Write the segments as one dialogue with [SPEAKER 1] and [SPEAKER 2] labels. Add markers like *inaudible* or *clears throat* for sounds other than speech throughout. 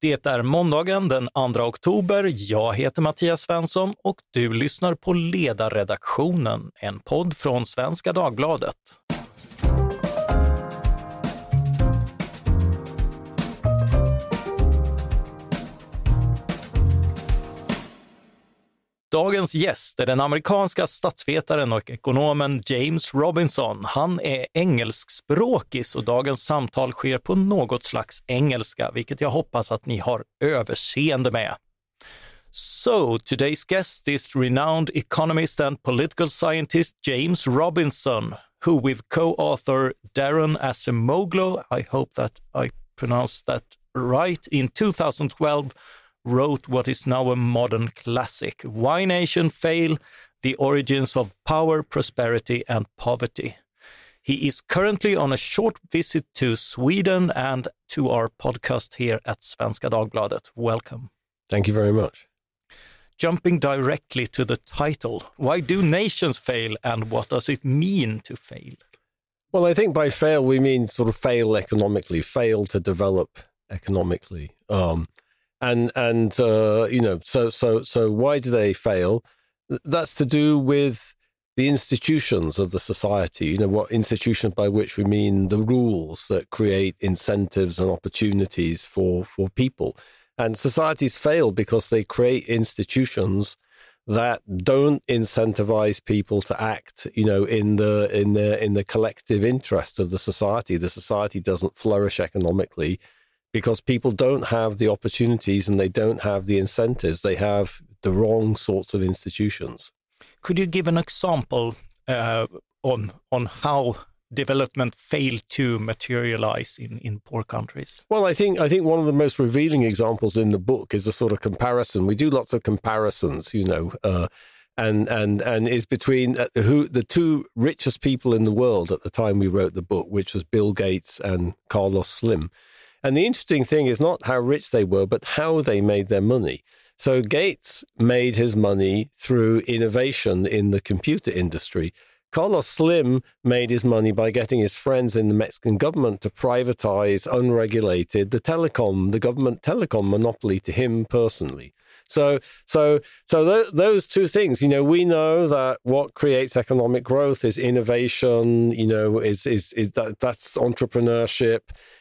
[SPEAKER 1] Det är måndagen den 2 oktober. Jag heter Mattias Svensson och du lyssnar på Ledarredaktionen, en podd från Svenska Dagbladet. Dagens gäst är den amerikanska statsvetaren och ekonomen James Robinson. Han är engelskspråkig, så dagens samtal sker på något slags engelska, vilket jag hoppas att ni har överseende med. So, today's guest is renowned economist and political scientist James Robinson, who with co-author Darren Acemoglu, I hope that I pronounced that right, in 2012 wrote what is now a modern classic Why Nation Fail? The Origins of Power, Prosperity and Poverty. He is currently on a short visit to Sweden and to our podcast here at Svenska Dagbladet. Welcome.
[SPEAKER 2] Thank you very much.
[SPEAKER 1] Jumping directly to the title, why do nations fail and what does it mean to fail?
[SPEAKER 2] Well, I think by fail, we mean sort of fail economically, fail to develop economically. Um, and and uh, you know so so so why do they fail? That's to do with the institutions of the society you know what institutions by which we mean the rules that create incentives and opportunities for for people. And societies fail because they create institutions that don't incentivize people to act you know in the in the in the collective interest of the society. The society doesn't flourish economically because people don't have the opportunities and they don't have the incentives. They have the wrong sorts of institutions.
[SPEAKER 1] Could you give an example uh, on on how development failed to materialize in, in poor countries?
[SPEAKER 2] Well, I think I think one of the most revealing examples in the book is a sort of comparison. We do lots of comparisons, you know. Uh, and and and is between uh, who the two richest people in the world at the time we wrote the book, which was Bill Gates and Carlos Slim. And the interesting thing is not how rich they were, but how they made their money. So Gates made his money through innovation in the computer industry. Carlos Slim made his money by getting his friends in the Mexican government to privatize unregulated the telecom, the government telecom monopoly to him personally. So, so, so th- those two things, you know, we know that what creates economic growth is innovation. You know, is is is that that's entrepreneurship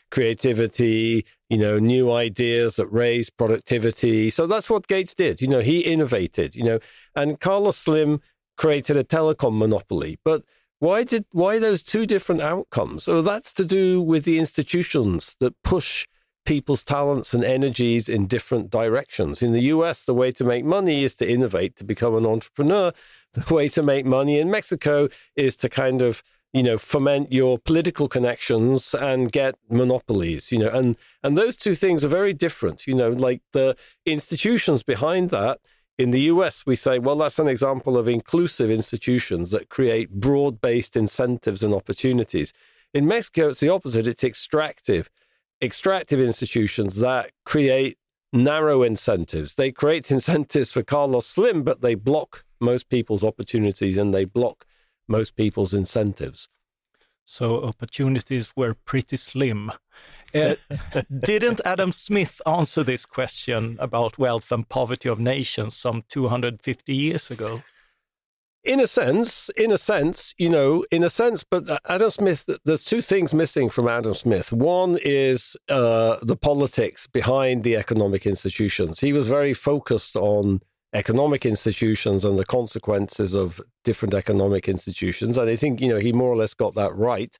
[SPEAKER 2] creativity, you know, new ideas that raise productivity. So that's what Gates did. You know, he innovated, you know, and Carlos Slim created a telecom monopoly. But why did why those two different outcomes? So that's to do with the institutions that push people's talents and energies in different directions. In the US, the way to make money is to innovate, to become an entrepreneur. *laughs* The way to make money in Mexico is to kind of you know foment your political connections and get monopolies you know and and those two things are very different you know like the institutions behind that in the US we say well that's an example of inclusive institutions that create broad-based incentives and opportunities in Mexico it's the opposite it's extractive extractive institutions that create narrow incentives they create *laughs* incentives for Carlos Slim but they block most people's opportunities and they block most people's incentives.
[SPEAKER 1] So opportunities were pretty slim. *laughs* Uh, didn't Adam Smith answer this question about wealth and poverty of nations some 250 years ago?
[SPEAKER 2] In a sense, in a sense, you know, in a sense, but Adam Smith, there's two things missing from Adam Smith. One is uh, the politics behind the economic institutions. He was very focused on economic institutions and the consequences of different economic institutions. And I think, you know, he more or less got that right.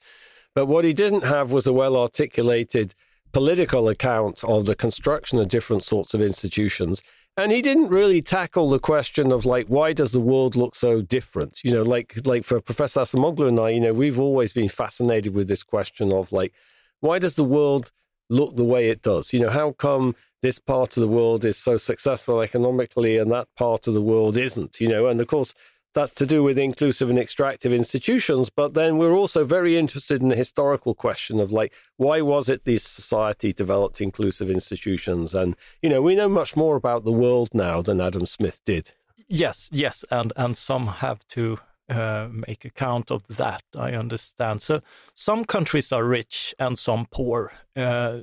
[SPEAKER 2] But what he didn't have was a well articulated political account of the construction of different sorts of institutions. And he didn't really tackle the question of like, why does the world look so different? You know, like like for Professor Acemoglu and I, you know, we've always been fascinated with this question of like, why does the world look the way it does? You know, how come this part of the world is so successful economically and that part of the world isn't, you know, and of course that's to do with inclusive and extractive institutions. But then we're also very interested in the historical question of like, why was it this society developed inclusive institutions? And, you know, we know much more about the world now than Adam Smith did.
[SPEAKER 1] Yes, yes. And, and some have to uh, make account of that. I understand. So some countries are rich and some poor. Uh,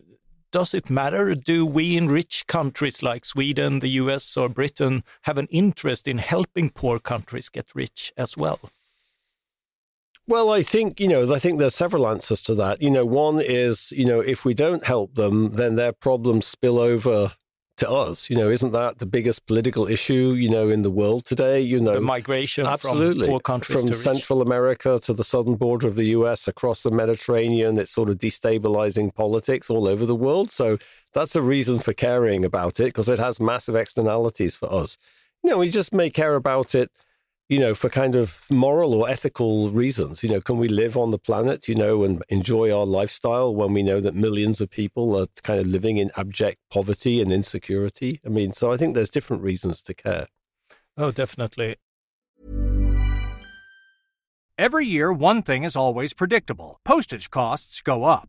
[SPEAKER 1] does it matter? Do we in rich countries like Sweden, the US, or Britain have an interest in helping poor countries get rich as well?
[SPEAKER 2] Well, I think, you know, I think there's several answers to that. You know, one is, you know, if we don't help them, then their problems spill over to us. You know, isn't that the biggest political issue, you know, in the world today? You know,
[SPEAKER 1] the migration
[SPEAKER 2] absolutely.
[SPEAKER 1] from poor countries
[SPEAKER 2] from Central America to the southern border of the US across the Mediterranean. It's sort of destabilizing politics all over the world. So that's a reason for caring about it because it has massive externalities for us. You know, we just may care about it you know, for kind of moral or ethical reasons. You know, can we live on the planet, you know, and enjoy our lifestyle when we know that millions of people are kind of living in abject poverty and insecurity? I mean, so I think there's different reasons to care.
[SPEAKER 1] Oh, definitely.
[SPEAKER 3] Every year, one thing is always predictable postage costs go up.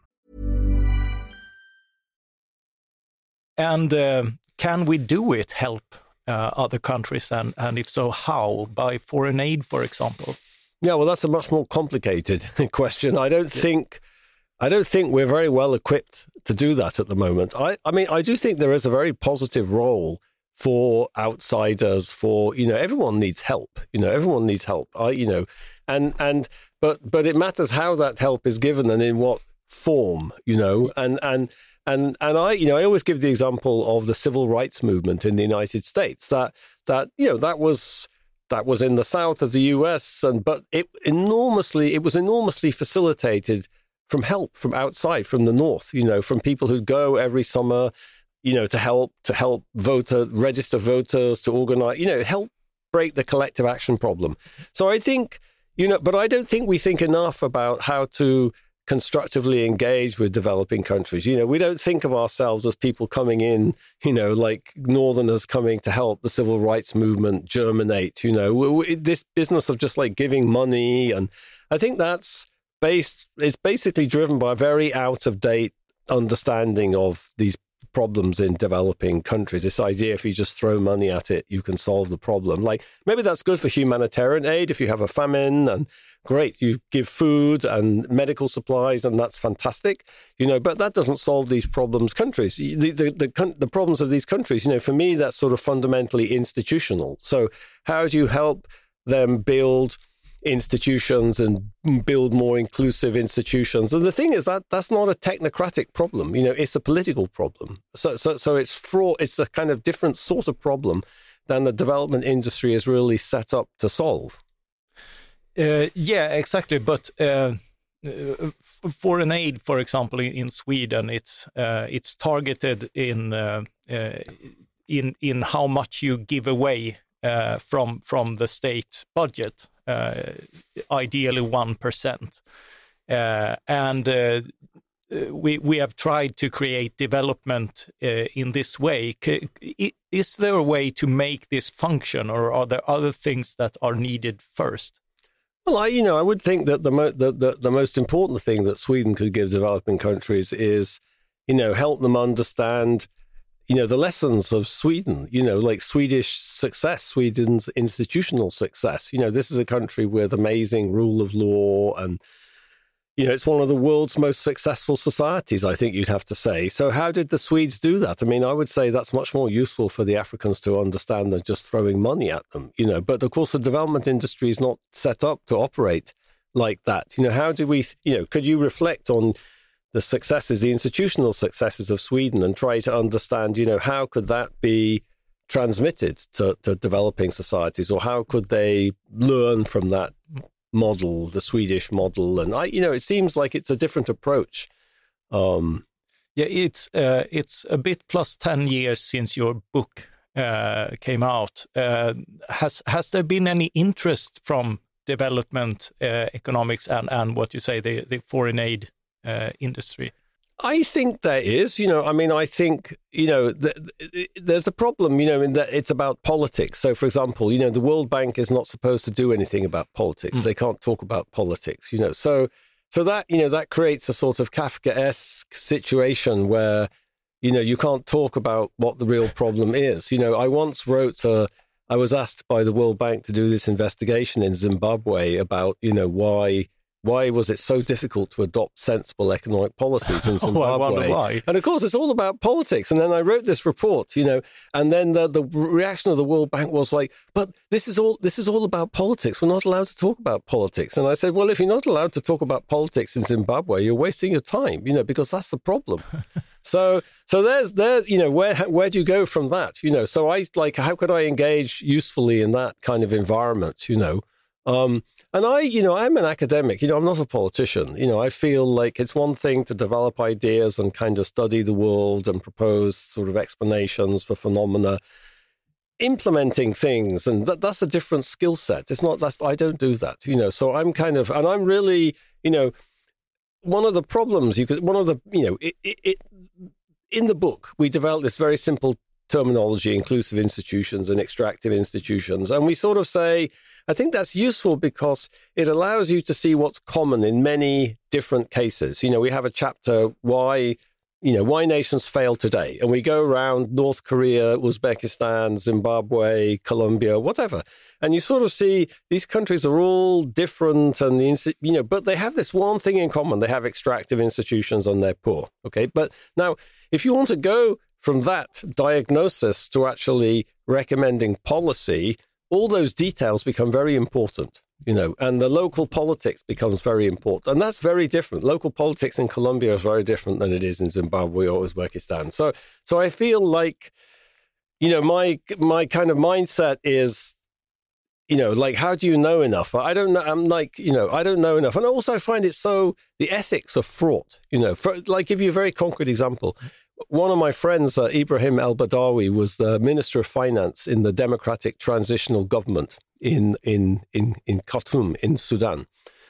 [SPEAKER 1] And uh, can we do it, help uh, other countries? And, and if so, how? By foreign aid, for example?
[SPEAKER 2] Yeah, well, that's a much more complicated *laughs* question. I don't yeah. think. I don't think we're very well equipped to do that at the moment. I, I mean, I do think there is a very positive role for outsiders. For you know, everyone needs help. You know, everyone needs help. I, you know, and and but but it matters how that help is given and in what form. You know, and and and and I, you know, I always give the example of the civil rights movement in the United States. That that you know that was that was in the south of the U.S. and but it enormously it was enormously facilitated from help from outside, from the north. You know, from people who go every summer, you know, to help to help voter register voters to organize, you know, help break the collective action problem. So I think you know, but I don't think we think enough about how to constructively engage with developing countries. You know, we don't think of ourselves as people coming in, you know, like Northerners coming to help the civil rights movement germinate. You know, we, we, this business of just like giving money, and I think that's based. It's basically driven by a very out of date understanding of these problems in developing countries. This idea if you just throw money at it, you can solve the problem. Like maybe that's good for humanitarian aid if you have a famine and great you give food and medical supplies and that's fantastic you know but that doesn't solve these problems countries. The, the, the, the, problems of these countries you know for me that's sort of fundamentally institutional. So how do you help them build institutions and build more inclusive institutions? And the thing is that that's not a technocratic problem you know it's a political problem. So so so it's fraught. it's a kind of different sort of problem than the development industry is really set up to solve
[SPEAKER 1] yeah, exactly. But uh, uh foreign aid, for example, in Sweden, it's uh, it's targeted in uh, uh, in in how much you give away from from the state budget, ideally one percent, and. we we have tried to create development in this way. Is there a way to make this function, or are there other things that are needed first?
[SPEAKER 2] Well, I, you know, I would think that the, mo- the, the, the most important thing that Sweden could give developing countries is, you know, help them understand, you know, the lessons of Sweden. You know, like Swedish success, Sweden's institutional success. You know, this is a country with amazing rule of law and you know, it's one of the world's most successful societies, I think you'd have to say. So, how did the Swedes do that? I mean, I would say that's much more useful for the Africans to understand than just throwing money at them, you know. But of course, the development industry is not set up to operate like that. You know, how do we, you know, could you reflect on the successes, the institutional successes of Sweden and try to understand, you know, how could that be transmitted to, to developing societies or how could they learn from that model, the Swedish model, and I, you know, it seems like it's a different approach. Um,
[SPEAKER 1] yeah, it's uh, it's a bit plus ten years since your book uh, came out. Uh, has has there been any interest from development uh, economics and and what you say the the foreign aid uh, industry?
[SPEAKER 2] I think there is. You know, I mean, I think you know th- th- there's a problem. You know, in that it's about politics. So, for example, you know, the World Bank is not supposed to do anything about politics. Mm. They can't talk about politics. You know, so so that you know that creates a sort of Kafkaesque situation where you know you can't talk about what the real problem is. You know, I once wrote a. I was asked by the World Bank to do this investigation in Zimbabwe about you know why why was it so difficult to adopt sensible economic policies in *laughs* Zimbabwe?
[SPEAKER 1] oh.
[SPEAKER 2] And of course, it's all about politics. And then I wrote this report, you know, and then the, the reaction of the World Bank was like, "But this is all this is all about politics. We're not allowed to talk about politics." And I said, "Well, if you're not allowed to talk about politics in Zimbabwe, you're wasting your time, you know, because that's the problem." *laughs* so, so there's there, you know, where where do you go from that? You know, so I like, how could I engage usefully in that kind of environment? You know. Um, and I, you know, I'm an academic, you know, I'm not a politician. You know, I feel like it's one thing to develop ideas and kind of study the world and propose sort of explanations for phenomena. Implementing things, and that, that's a different skill set. It's not that's I don't do that, you know. So I'm kind of, and I'm really, you know, one of the problems you could, one of the, you know, it, it, it in the book we developed this very simple terminology, inclusive institutions and extractive institutions, and we sort of say I think that's useful because it allows you to see what's common in many different cases. You know, we have a chapter why you know why nations fail today. And we go around north korea uzbekistan zimbabwe colombia whatever. And you sort of see these countries are all different and the you know but they have this one thing in common. They have extractive institutions and they're poor okay? But now if you want to go from that diagnosis to actually recommending policy all those details become very important you know, and the local politics becomes very important. And that's very different. Local politics in Colombia is very different than it is in Zimbabwe or Uzbekistan. So so I feel like, you know, my my kind of mindset is, you know, like how do you know enough? I don't know. I'm like, you know, I don't know enough. And also I find it so the ethics are fraught, you know, for like give you a very concrete example one of my friends, uh, Ibrahim El Badawi, was the Minister of Finance in the Democratic Transitional Government in, in, in, in Khartoum, in Sudan.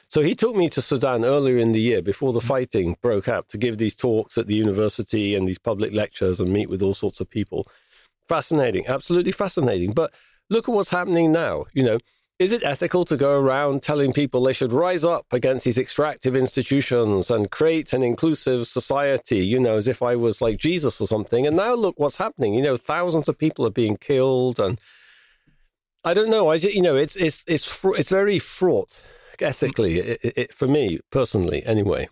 [SPEAKER 2] So he took me to Sudan earlier in the year before the fighting broke out to give these talks at the university and these public lectures and meet with all sorts of people. Fascinating, absolutely fascinating. But look at what's happening now. You know, is it ethical to go around telling people they should rise up against these extractive institutions and create an inclusive society, you know, as if I was like Jesus or something? And now look what's happening. You know, thousands of people are being killed and I don't know. I just, you know, it's it's it's it's very fraught ethically mm. it, it, for me personally anyway.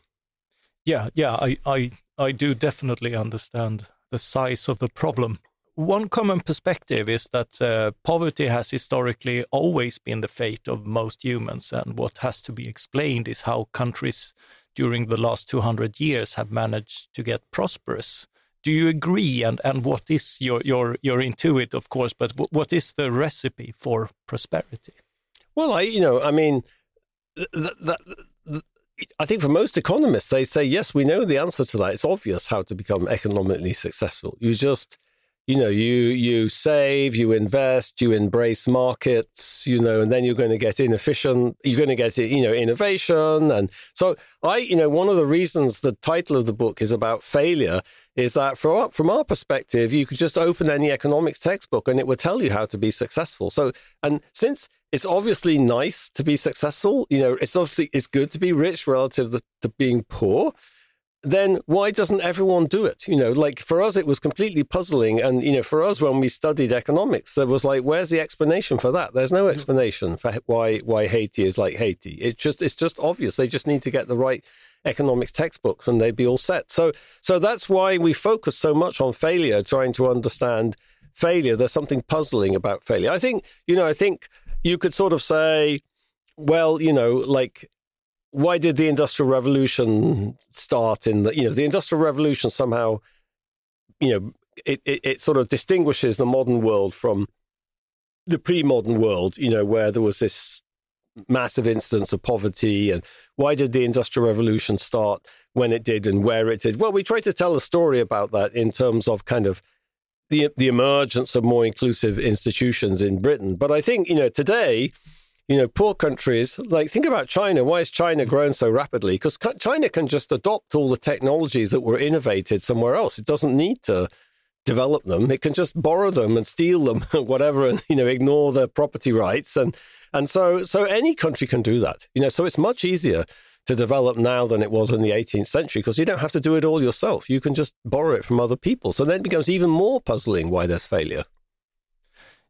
[SPEAKER 1] Yeah, yeah, I I I do definitely understand the size of the problem one common perspective is that uh, poverty has historically always been the fate of most humans, and what has to be explained is how countries during the last 200 years have managed to get prosperous. Do you agree? And and what is your your your intuit, of course, but what is the recipe for prosperity?
[SPEAKER 2] Well, I you know, I mean, I think for most economists, they say yes, we know the answer to that. It's obvious how to become economically successful. You just you know you you save you invest you embrace markets you know and then you're going to get inefficient you're going to get you know innovation. And so i you know one of the reasons the title of the book is about failure is that from from our perspective you could just open any economics textbook and it would tell you how to be successful. So and since it's obviously nice to be successful you know it's obviously it's good to be rich relative to, to being poor then why doesn't everyone do it? You know, like for us, it was completely puzzling. And, you know, for us, when we studied economics, there was like, where's the explanation for that? There's no mm-hmm. explanation for why, why Haiti is like Haiti. It's just, it's just obvious. They just need to get the right economics textbooks and they'd be all set. So, so that's why we focus so much on failure, trying to understand failure. There's something puzzling about failure. I think, you know, I think you could sort of say, well, you know, like why did the industrial revolution start in the you know the industrial revolution somehow you know it, it, it sort of distinguishes the modern world from the pre-modern world you know where there was this massive instance of poverty and why did the industrial revolution start when it did and where it did? Well we try to tell a story about that in terms of kind of the the emergence of more inclusive institutions in britain. But i think you know today you know, poor countries, like think about China. Why is China growing so rapidly? Because China can just adopt all the technologies that were innovated somewhere else. It doesn't need to develop them. It can just borrow them and steal them, *laughs* whatever, and you know, ignore the property rights. And and so so any country can do that. You know, so it's much easier to develop now than it was in the 18th century because you don't have to do it all yourself. You can just borrow it from other people. So then it becomes even more puzzling why there's failure.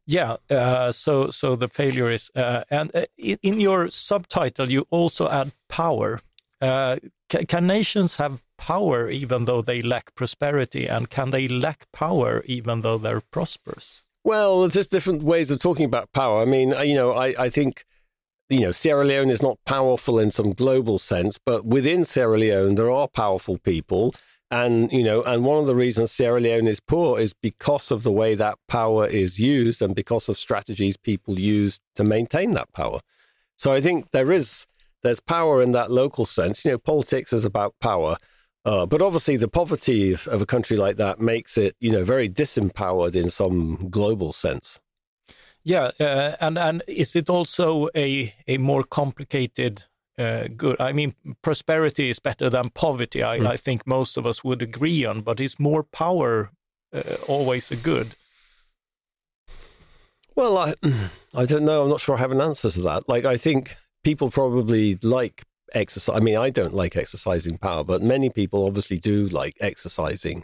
[SPEAKER 1] Yeah, uh, so so the failure is, uh, and uh, in your subtitle you also add power. Uh, can, can, nations have power even though they lack prosperity, and can they lack power even though they're prosperous?
[SPEAKER 2] Well, there's just different ways of talking about power. I mean, you know, I, I think you know, Sierra Leone is not powerful in some global sense, but within Sierra Leone, there are powerful people. And, you know, and one of the reasons Sierra Leone is poor is because of the way that power is used and because of strategies people use to maintain that power. So I think there is, there's power in that local sense. You know, politics is about power. Uh, but obviously, the poverty of, of a country like that makes it, you know, very disempowered in some global sense.
[SPEAKER 1] Yeah, uh, and and is it also a a more complicated uh, good? I mean, prosperity is better than poverty. I, mm. I think most of us would agree on, but is more power uh, always a good?
[SPEAKER 2] Well, I *clears throat* I don't know. I'm not sure I have an answer to that. Like, I think people probably like exercise. I mean, I don't like exercising power, but many people obviously do like exercising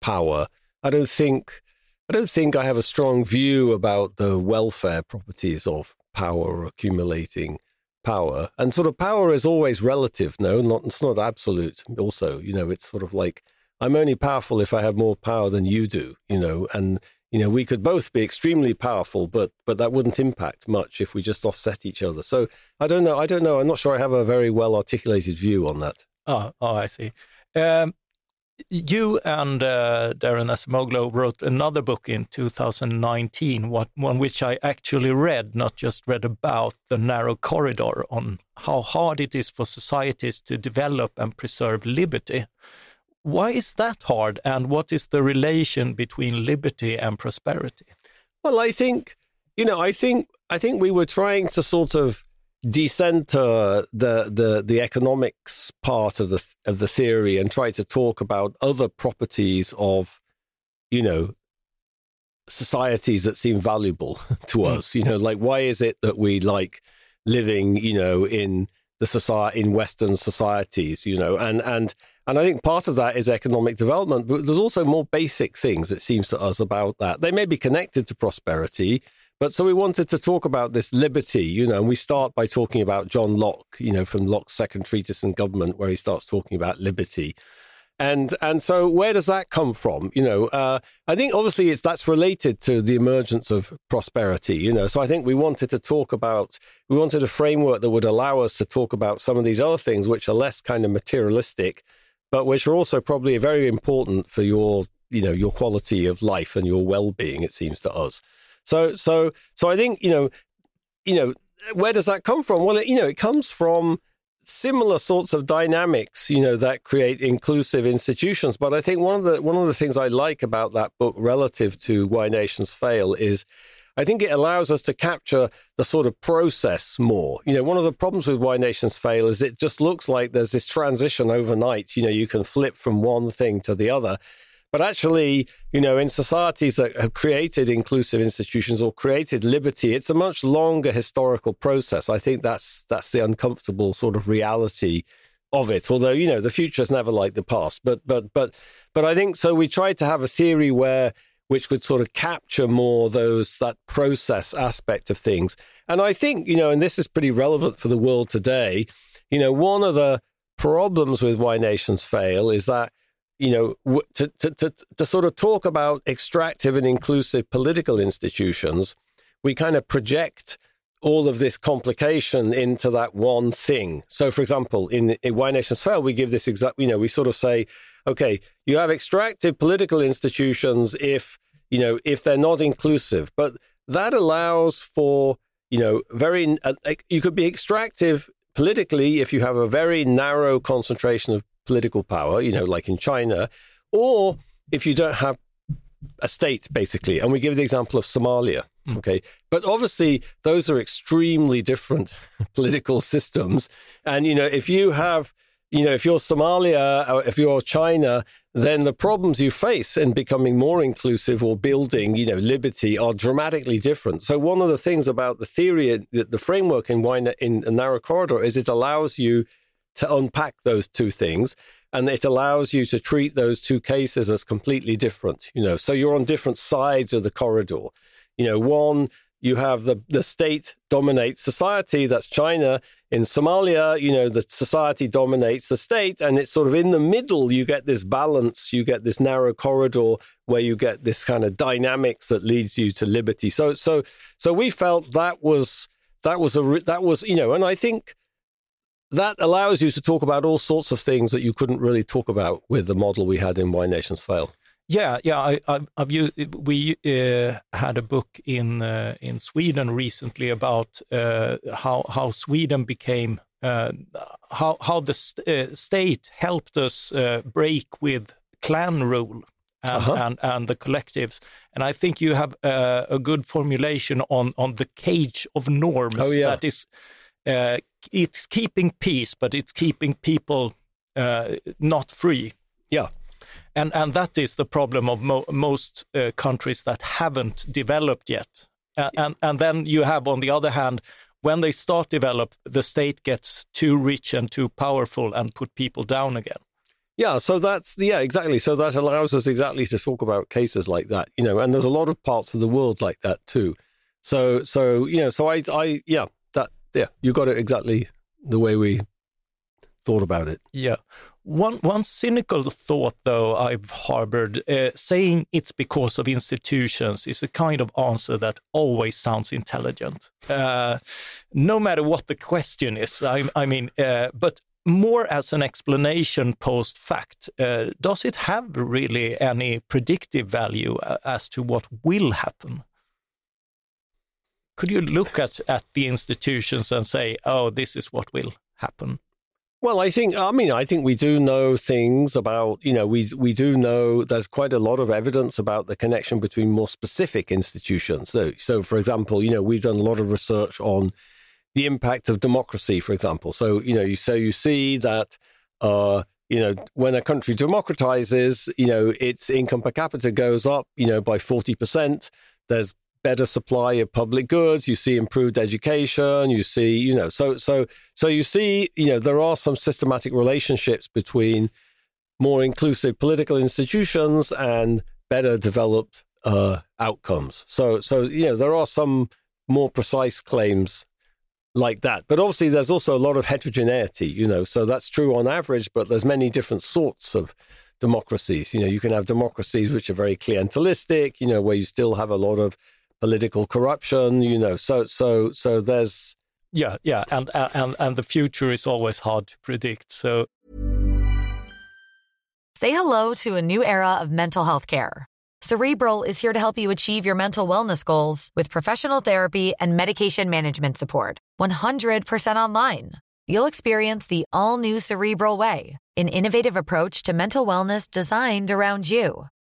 [SPEAKER 2] power. I don't think I don't think I have a strong view about the welfare properties of power accumulating power. And sort of power is always relative, no, not it's not absolute. Also, you know, it's sort of like I'm only powerful if I have more power than you do, you know, and you know, we could both be extremely powerful, but but that wouldn't impact much if we just offset each other. So I don't know. I don't know. I'm not sure I have a very well articulated view on that.
[SPEAKER 1] Oh, oh, I see. Um, you and uh, Daron Acemoglu wrote another book in 2019, what, one which I actually read, not just read about, The Narrow Corridor, on how hard it is for societies to develop and preserve liberty. Why is that hard, and what is the relation between liberty and prosperity?
[SPEAKER 2] Well, I think, you know, I think I think we were trying to sort of decenter the the the economics part of the of the theory and try to talk about other properties of you know societies that seem valuable *laughs* to mm. us you know like why is it that we like living you know in the society in western societies you know and and and I think part of that is economic development, but there's also more basic things, it seems to us, about that. They may be connected to prosperity, but so we wanted to talk about this liberty, you know, and we start by talking about John Locke, you know, from Locke's second treatise on government, where he starts talking about liberty. And and so where does that come from? You know, uh, I think obviously it's that's related to the emergence of prosperity. You know, so I think we wanted to talk about we wanted a framework that would allow us to talk about some of these other things which are less kind of materialistic, but which are also probably very important for your you know your quality of life and your well being. It seems to us. So so so I think you know you know where does that come from? Well, it, you know it comes from similar sorts of dynamics you know that create inclusive institutions but i think one of the one of the things i like about that book relative to why nations fail is I think it allows us to capture the sort of process more. You know, one of the problems with why nations fail is it just looks like there's this transition overnight. You know, you can flip from one thing to the other. But actually, you know, in societies that have created inclusive institutions or created liberty, it's a much longer historical process. I think that's that's the uncomfortable sort of reality of it. Although, you know, the future is never like the past. But but but but I think so we tried to have a theory where which could sort of capture more those that process aspect of things. And I think, you know, and this is pretty relevant for the world today, you know, one of the problems with why nations fail is that you know, to, to, to, to sort of talk about extractive and inclusive political institutions, we kind of project all of this complication into that one thing. So, for example, in, in Why Nations Fail, we give this exact, you know, we sort of say, okay, you have extractive political institutions if, you know, if they're not inclusive, but that allows for, you know, very, uh, you could be extractive politically if you have a very narrow concentration of political power, you know, like in China, or if you don't have a state, basically. And we give the example of Somalia. Mm. Okay. But obviously, those are extremely different *laughs* political systems. And, you know, if you have, you know, if you're Somalia or if you're China, then the problems you face in becoming more inclusive or building, you know, liberty are dramatically different. So one of the things about the theory, the, the framework in, why not in a narrow corridor is it allows you to unpack those two things and it allows you to treat those two cases as completely different you know. So you're on different sides of the corridor. You know one you have the the state dominates society that's china. In somalia you know the society dominates the state and it's sort of in the middle you get this balance you get this narrow corridor where you get this kind of dynamics that leads you to liberty. So so so we felt that was that was a that was you know and i think that allows you to talk about all sorts of things that you couldn't really talk about with the model we had in Why Nations Fail.
[SPEAKER 1] Yeah, yeah. I, I, I've used, we uh, had a book in uh, in Sweden recently about uh, how how Sweden became uh, how how the st- uh, state helped us uh, break with clan rule and, uh-huh. and, and the collectives. And I think you have a good formulation on on the cage of norms
[SPEAKER 2] oh, yeah.
[SPEAKER 1] that is uh, it's keeping peace, but it's keeping people uh, not free.
[SPEAKER 2] Yeah.
[SPEAKER 1] And, and that is the problem of mo most uh, countries that haven't developed yet. Uh, and, and then you have, on the other hand, when they start develop, the state gets too rich and too powerful and put people down again.
[SPEAKER 2] Yeah, so that's yeah, exactly. So that allows us exactly to talk about cases like that, you know, and there's a lot of parts of the world like that too. So so you know, so I I yeah, yeah, you got it exactly the way we thought about it.
[SPEAKER 1] Yeah. One one cynical thought, though, I've harbored, uh, saying it's because of institutions is a kind of answer that always sounds intelligent, uh, no matter what the question is. I, I mean, uh, but more as an explanation post fact, uh, does it have really any predictive value uh, as to what will happen? Could you look at, at the institutions and say, oh, this is what will happen?
[SPEAKER 2] Well, I think I mean I think we do know things about you know we we do know there's quite a lot of evidence about the connection between more specific institutions. So so for example, you know we've done a lot of research on the impact of democracy, for example. So you know you so you see that uh, you know when a country democratizes, you know its income per capita goes up, you know by forty percent. There's better supply of public goods you see improved education you see you know so so so you see you know there are some systematic relationships between more inclusive political institutions and better developed uh, outcomes. So so you know there are some more precise claims like that. But obviously there's also a lot of heterogeneity you know so that's true on average but there's many different sorts of democracies. You know you can have democracies which are very clientelistic you know where you still have a lot of political corruption, you know. So so so there's
[SPEAKER 1] yeah, yeah, and and and the future is always hard to predict. So
[SPEAKER 4] Say hello to a new era of mental health care. Cerebral is here to help you achieve your mental wellness goals with professional therapy and medication management support. 100% online. You'll experience the all new Cerebral Way, an innovative approach to mental wellness designed around you.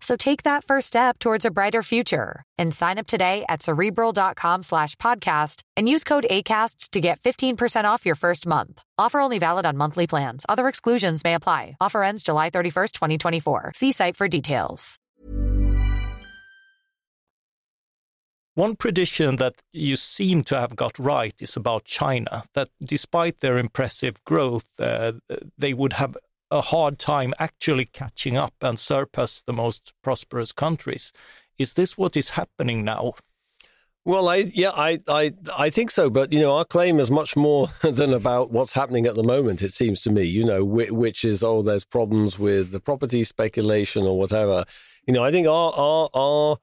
[SPEAKER 4] So take that first step towards a brighter future and sign up today at cerebral.com slash podcast and use code ACasts to get 15% off your first month. Offer only valid on monthly plans. Other exclusions may apply. Offer ends July 31st, 2024. See site for details.
[SPEAKER 1] One prediction that you seem to have got right is about China, that despite their impressive growth, uh, they would have a hard time actually catching up and surpass the most prosperous countries. Is this what is happening now?
[SPEAKER 2] Well, I yeah, I, I I think so, but you know, our claim is much more *laughs* than about what's happening at the moment. It seems to me, you know, which, which is oh, there's problems with the property speculation or whatever. You know, I think our our our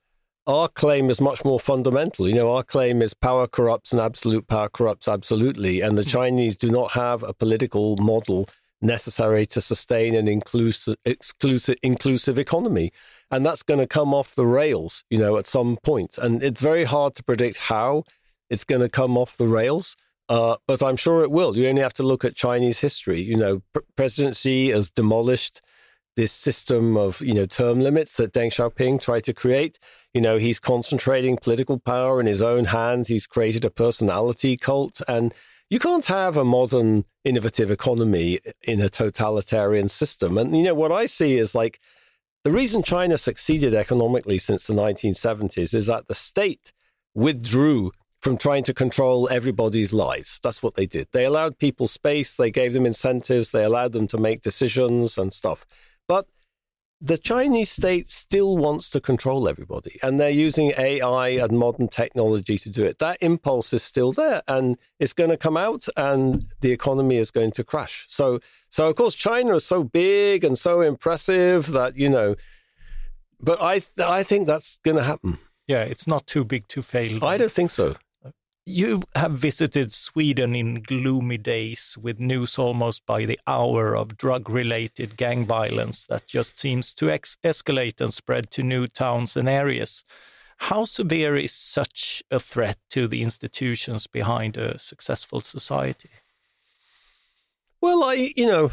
[SPEAKER 2] our claim is much more fundamental. You know, our claim is power corrupts and absolute power corrupts absolutely, and the hmm. Chinese do not have a political model necessary to sustain an inclusive, exclusive, inclusive economy. And that's going to come off the rails, you know, at some point. And it's very hard to predict how it's going to come off the rails. Uh, but I'm sure it will. You only have to look at Chinese history. You know, P- President Xi has demolished this system of you know term limits that Deng Xiaoping tried to create. You know, he's concentrating political power in his own hands. He's created a personality cult, and you can't have a modern, innovative economy in a totalitarian system. And you know what I see is like the reason China succeeded economically since the 1970s is that the state withdrew from trying to control everybody's lives. That's what they did. They allowed people space, they gave them incentives, they allowed them to make decisions and stuff. But the Chinese state still wants to control everybody, and they're using AI and modern technology to do it. That impulse is still there, and it's going to come out, and the economy is going to crash. So, so of course, China is so big and so impressive that you know, but I, I think that's going to happen.
[SPEAKER 1] Yeah, it's not too big to fail.
[SPEAKER 2] I don't think so.
[SPEAKER 1] You have visited Sweden in gloomy days with news almost by the hour of drug related gang violence that just seems to ex- escalate and spread to new towns and areas. How severe is such a threat to the institutions behind a successful society?
[SPEAKER 2] Well, I, you know,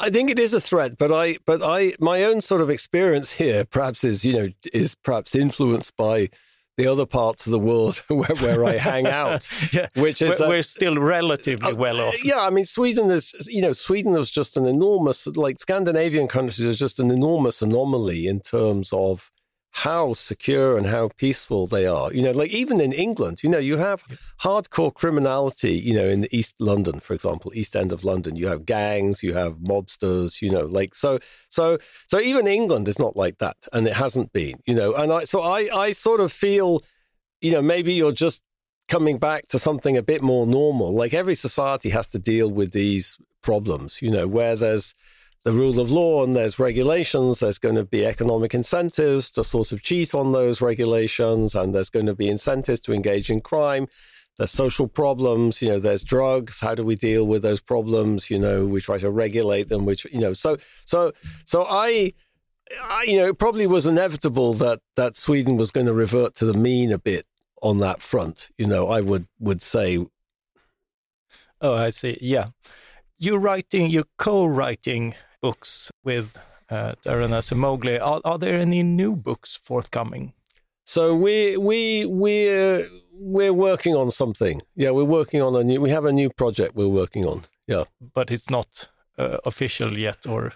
[SPEAKER 2] I think it is a threat, but I, but I, my own sort of experience here, perhaps is, you know, is perhaps influenced by the other parts of the world *laughs* where, where I hang *laughs* out,
[SPEAKER 1] yeah, which is we're, we're still relatively uh, well off.
[SPEAKER 2] Yeah, I mean Sweden is you know Sweden was just an enormous like Scandinavian countries is just an enormous anomaly in terms of how secure and how peaceful they are. You know, like even in England, you know, you have hardcore criminality, you know, in East London, for example, East End of London, you have gangs, you have mobsters, you know, like so so so even England is not like that and it hasn't been, you know. And I so I I sort of feel you know, maybe you're just coming back to something a bit more normal. Like every society has to deal with these problems, you know, where there's the rule of law and there's regulations, there's going to be economic incentives to sort of cheat on those regulations, and there's going to be incentives to engage in crime. There's social problems, you know, there's drugs. How do we deal with those problems? You know, we try to regulate them, which, you know, so, so, so I, I, you know, it probably was inevitable that, that Sweden was going to revert to the mean a bit on that front. You know, I would, would say.
[SPEAKER 1] Oh, I see. Yeah. You're writing, you're co-writing books with uh, Daron Acemoglu. Are, are there any new books forthcoming?
[SPEAKER 2] So we we we're we're working on something. Yeah, we're working on a new. We have a new project we're working on. Yeah,
[SPEAKER 1] but it's not uh, official yet, or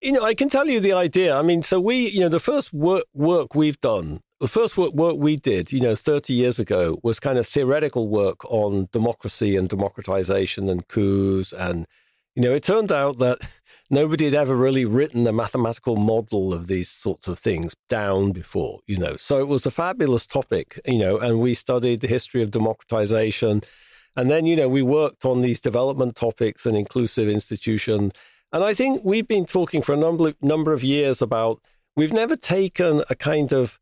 [SPEAKER 2] you know, I can tell you the idea. I mean, so we, you know, the first work work we've done, the first work work we did, you know, thirty years ago, was kind of theoretical work on democracy and democratization and coups, and you know, it turned out that nobody had ever really written a mathematical model of these sorts of things down before, you know. So it was a fabulous topic, you know, and we studied the history of democratization. And then, you know, we worked on these development topics and inclusive institutions. And I think we've been talking for a number of, number of years about we've never taken a kind of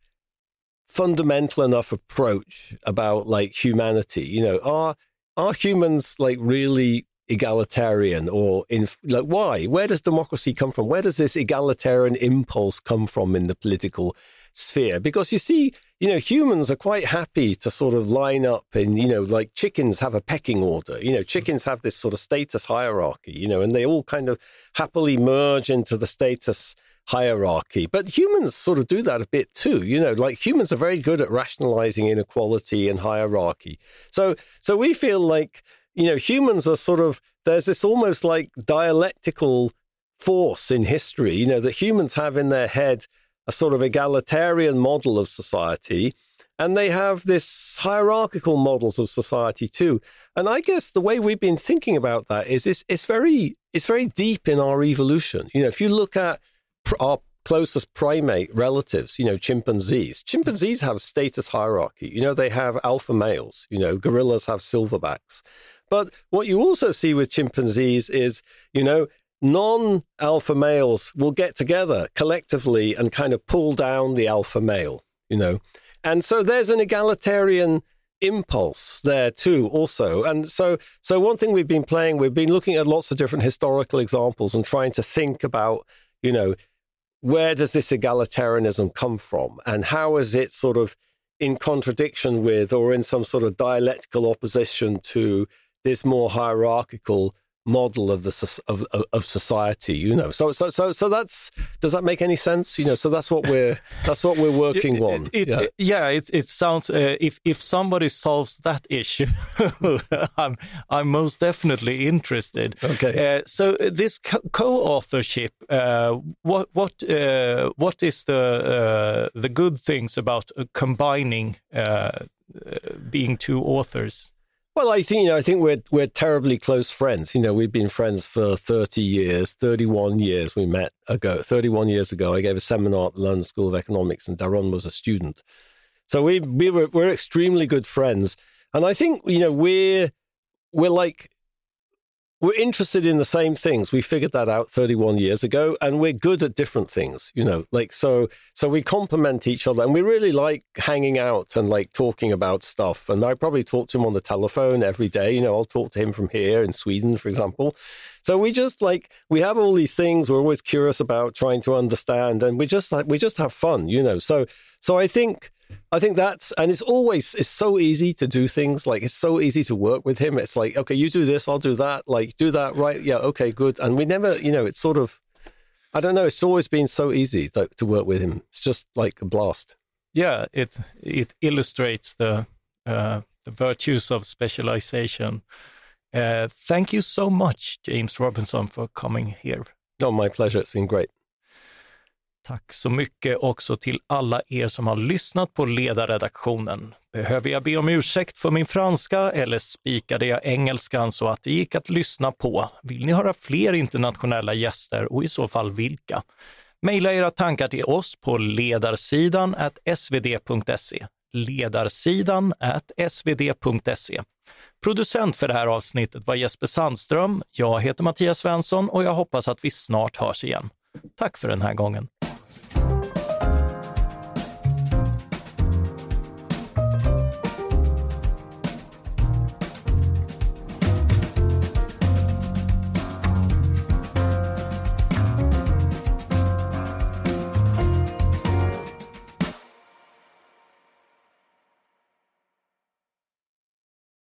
[SPEAKER 2] fundamental enough approach about like humanity. You know, are are humans like really egalitarian or in like why? Where does democracy come from? Where does this egalitarian impulse come from in the political sphere? Because you see you know humans are quite happy to sort of line up and you know like chickens have a pecking order. You know chickens have this sort of status hierarchy you know and they all kind of happily merge into the status hierarchy. But humans sort of do that a bit too you know like humans are very good at rationalizing inequality and hierarchy. So so we feel like you know, humans are sort of, there's this almost like dialectical force in history, you know, that humans have in their head a sort of egalitarian model of society. And they have this hierarchical models of society too. And I guess the way we've been thinking about that is it's, it's very it's very deep in our evolution. You know, if you look at our closest primate relatives, you know, chimpanzees. Chimpanzees have status hierarchy. You know, they have alpha males. You know, gorillas have silverbacks. But what you also see with chimpanzees is, you know, non alpha males will get together collectively and kind of pull down the alpha male, you know. And so there's an egalitarian impulse there too also and so so one thing we've been playing we've been looking at lots of different historical examples and trying to think about you know where does this egalitarianism come from and how is it sort of in contradiction with or in some sort of dialectical opposition to this more hierarchical model of the of, of society you know? So so so so that's does that make any sense? You know so that's what we're that's what we're working
[SPEAKER 1] it,
[SPEAKER 2] on.
[SPEAKER 1] it, yeah. It, yeah. it it sounds uh, if if somebody solves that issue *laughs* i'm i'm most definitely interested.
[SPEAKER 2] Okay.
[SPEAKER 1] Uh, so uh, this co-authorship uh, what what uh, what is the uh, the good things about combining being two authors
[SPEAKER 2] well, I think you know, I think we're we're terribly close friends. You know, we've been friends for thirty years, thirty-one years. We met ago, thirty-one years ago. I gave a seminar at the London School of Economics, and Daron was a student. So we we were we're extremely good friends, and I think you know we're we're like we're interested in the same things. We figured that out 31 years ago, and we're good at different things, you know, like so. So we complement each other, and we really like hanging out and like talking about stuff. And I probably talk to him on the telephone every day. You know, I'll talk to him from here in Sweden, for example. So we just like we have all these things. We're always curious about trying to understand, and we just like we just have fun, you know. So so I think I think that's and it's always it's so easy to do things like it's so easy to work with him. It's like okay, you do this, I'll do that. Like do that, right? Yeah, okay, good. And we never, you know, it's sort of I don't know. It's always been so easy to, to work with him. It's just like a blast.
[SPEAKER 1] Yeah, it it illustrates the uh, the virtues of specialization. Uh, thank you so much, James Robinson, for coming here.
[SPEAKER 2] Oh, my pleasure. It's been great.
[SPEAKER 1] Tack så mycket också till alla er som har lyssnat på ledarredaktionen. Behöver jag be om ursäkt för min franska eller spikade jag engelskan så att det gick att lyssna på? Vill ni höra fler internationella gäster och i så fall vilka? Maila era tankar till oss på ledarsidan svd.se. Ledarsidan svd.se. Producent för det här avsnittet var Jesper Sandström. Jag heter Mattias Svensson och jag hoppas att vi snart hörs igen. Tack för den här gången.